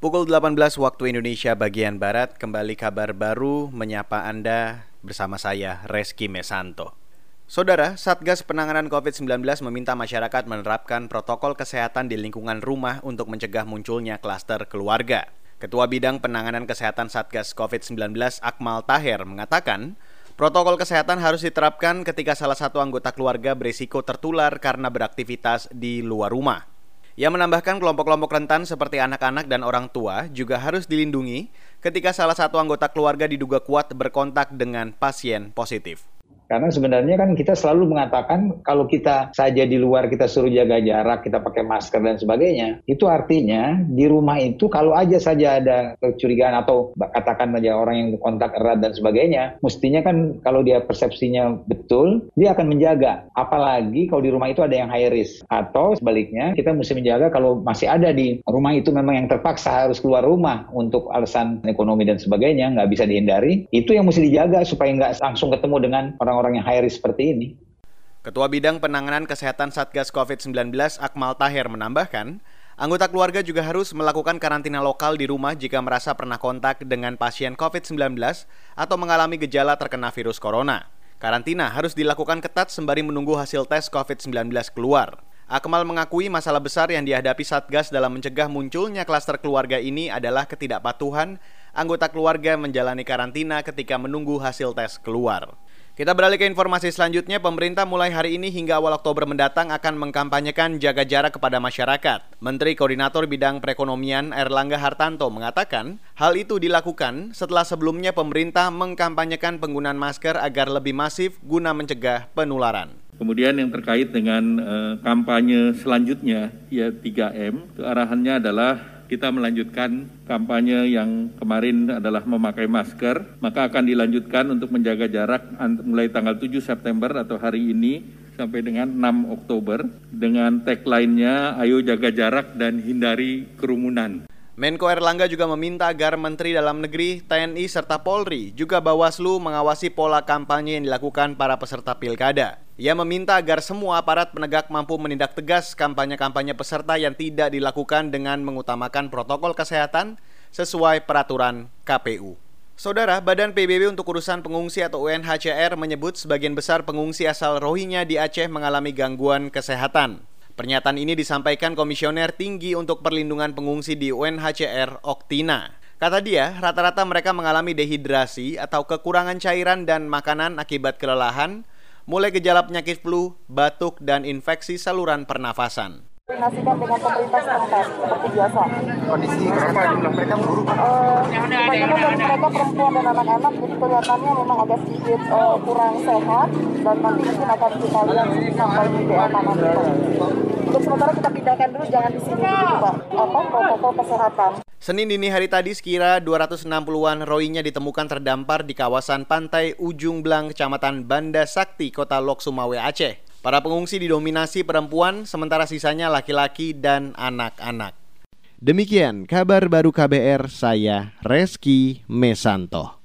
Pukul 18 waktu Indonesia bagian Barat, kembali kabar baru menyapa Anda bersama saya, Reski Mesanto. Saudara, Satgas Penanganan COVID-19 meminta masyarakat menerapkan protokol kesehatan di lingkungan rumah untuk mencegah munculnya klaster keluarga. Ketua Bidang Penanganan Kesehatan Satgas COVID-19 Akmal Taher mengatakan, protokol kesehatan harus diterapkan ketika salah satu anggota keluarga berisiko tertular karena beraktivitas di luar rumah. Ia menambahkan kelompok-kelompok rentan seperti anak-anak dan orang tua juga harus dilindungi ketika salah satu anggota keluarga diduga kuat berkontak dengan pasien positif. Karena sebenarnya kan kita selalu mengatakan kalau kita saja di luar kita suruh jaga jarak, kita pakai masker dan sebagainya, itu artinya di rumah itu kalau aja saja ada kecurigaan atau katakan saja orang yang kontak erat dan sebagainya, mestinya kan kalau dia persepsinya betul, dia akan menjaga. Apalagi kalau di rumah itu ada yang high risk. Atau sebaliknya, kita mesti menjaga kalau masih ada di rumah itu memang yang terpaksa harus keluar rumah untuk alasan ekonomi dan sebagainya, nggak bisa dihindari, itu yang mesti dijaga supaya nggak langsung ketemu dengan orang orang-orang yang high risk seperti ini. Ketua Bidang Penanganan Kesehatan Satgas COVID-19 Akmal Taher menambahkan, anggota keluarga juga harus melakukan karantina lokal di rumah jika merasa pernah kontak dengan pasien COVID-19 atau mengalami gejala terkena virus corona. Karantina harus dilakukan ketat sembari menunggu hasil tes COVID-19 keluar. Akmal mengakui masalah besar yang dihadapi Satgas dalam mencegah munculnya klaster keluarga ini adalah ketidakpatuhan anggota keluarga menjalani karantina ketika menunggu hasil tes keluar. Kita beralih ke informasi selanjutnya, pemerintah mulai hari ini hingga awal Oktober mendatang akan mengkampanyekan jaga jarak kepada masyarakat. Menteri Koordinator Bidang Perekonomian Erlangga Hartanto mengatakan, hal itu dilakukan setelah sebelumnya pemerintah mengkampanyekan penggunaan masker agar lebih masif guna mencegah penularan. Kemudian yang terkait dengan uh, kampanye selanjutnya, ya 3M, itu arahannya adalah kita melanjutkan kampanye yang kemarin adalah memakai masker, maka akan dilanjutkan untuk menjaga jarak mulai tanggal 7 September atau hari ini sampai dengan 6 Oktober dengan tagline-nya ayo jaga jarak dan hindari kerumunan. Menko Erlangga juga meminta agar Menteri Dalam Negeri, TNI, serta Polri juga Bawaslu mengawasi pola kampanye yang dilakukan para peserta pilkada. Ia meminta agar semua aparat penegak mampu menindak tegas kampanye-kampanye peserta yang tidak dilakukan dengan mengutamakan protokol kesehatan sesuai peraturan KPU. Saudara, Badan PBB untuk Urusan Pengungsi atau UNHCR menyebut sebagian besar pengungsi asal Rohingya di Aceh mengalami gangguan kesehatan. Pernyataan ini disampaikan Komisioner Tinggi untuk Perlindungan Pengungsi di UNHCR, Oktina. Kata dia, rata-rata mereka mengalami dehidrasi atau kekurangan cairan dan makanan akibat kelelahan, mulai gejala penyakit flu, batuk, dan infeksi saluran pernafasan koordinasikan dengan pemerintah setempat seperti biasa. Kondisi kesehatan jumlah mereka buruk? Uh, kebanyakan dari mereka perempuan dan anak-anak, jadi kelihatannya memang agak sedikit uh, kurang sehat dan nanti mungkin akan kita lihat sampai di BA mana Untuk sementara kita pindahkan dulu, jangan di sini dulu Pak. Apa protokol kesehatan. Senin dini hari tadi sekira 260-an roinya ditemukan terdampar di kawasan pantai Ujung Blang, Kecamatan Banda Sakti, Kota Lok Sumawe, Aceh. Para pengungsi didominasi perempuan, sementara sisanya laki-laki dan anak-anak. Demikian kabar baru KBR, saya Reski Mesanto.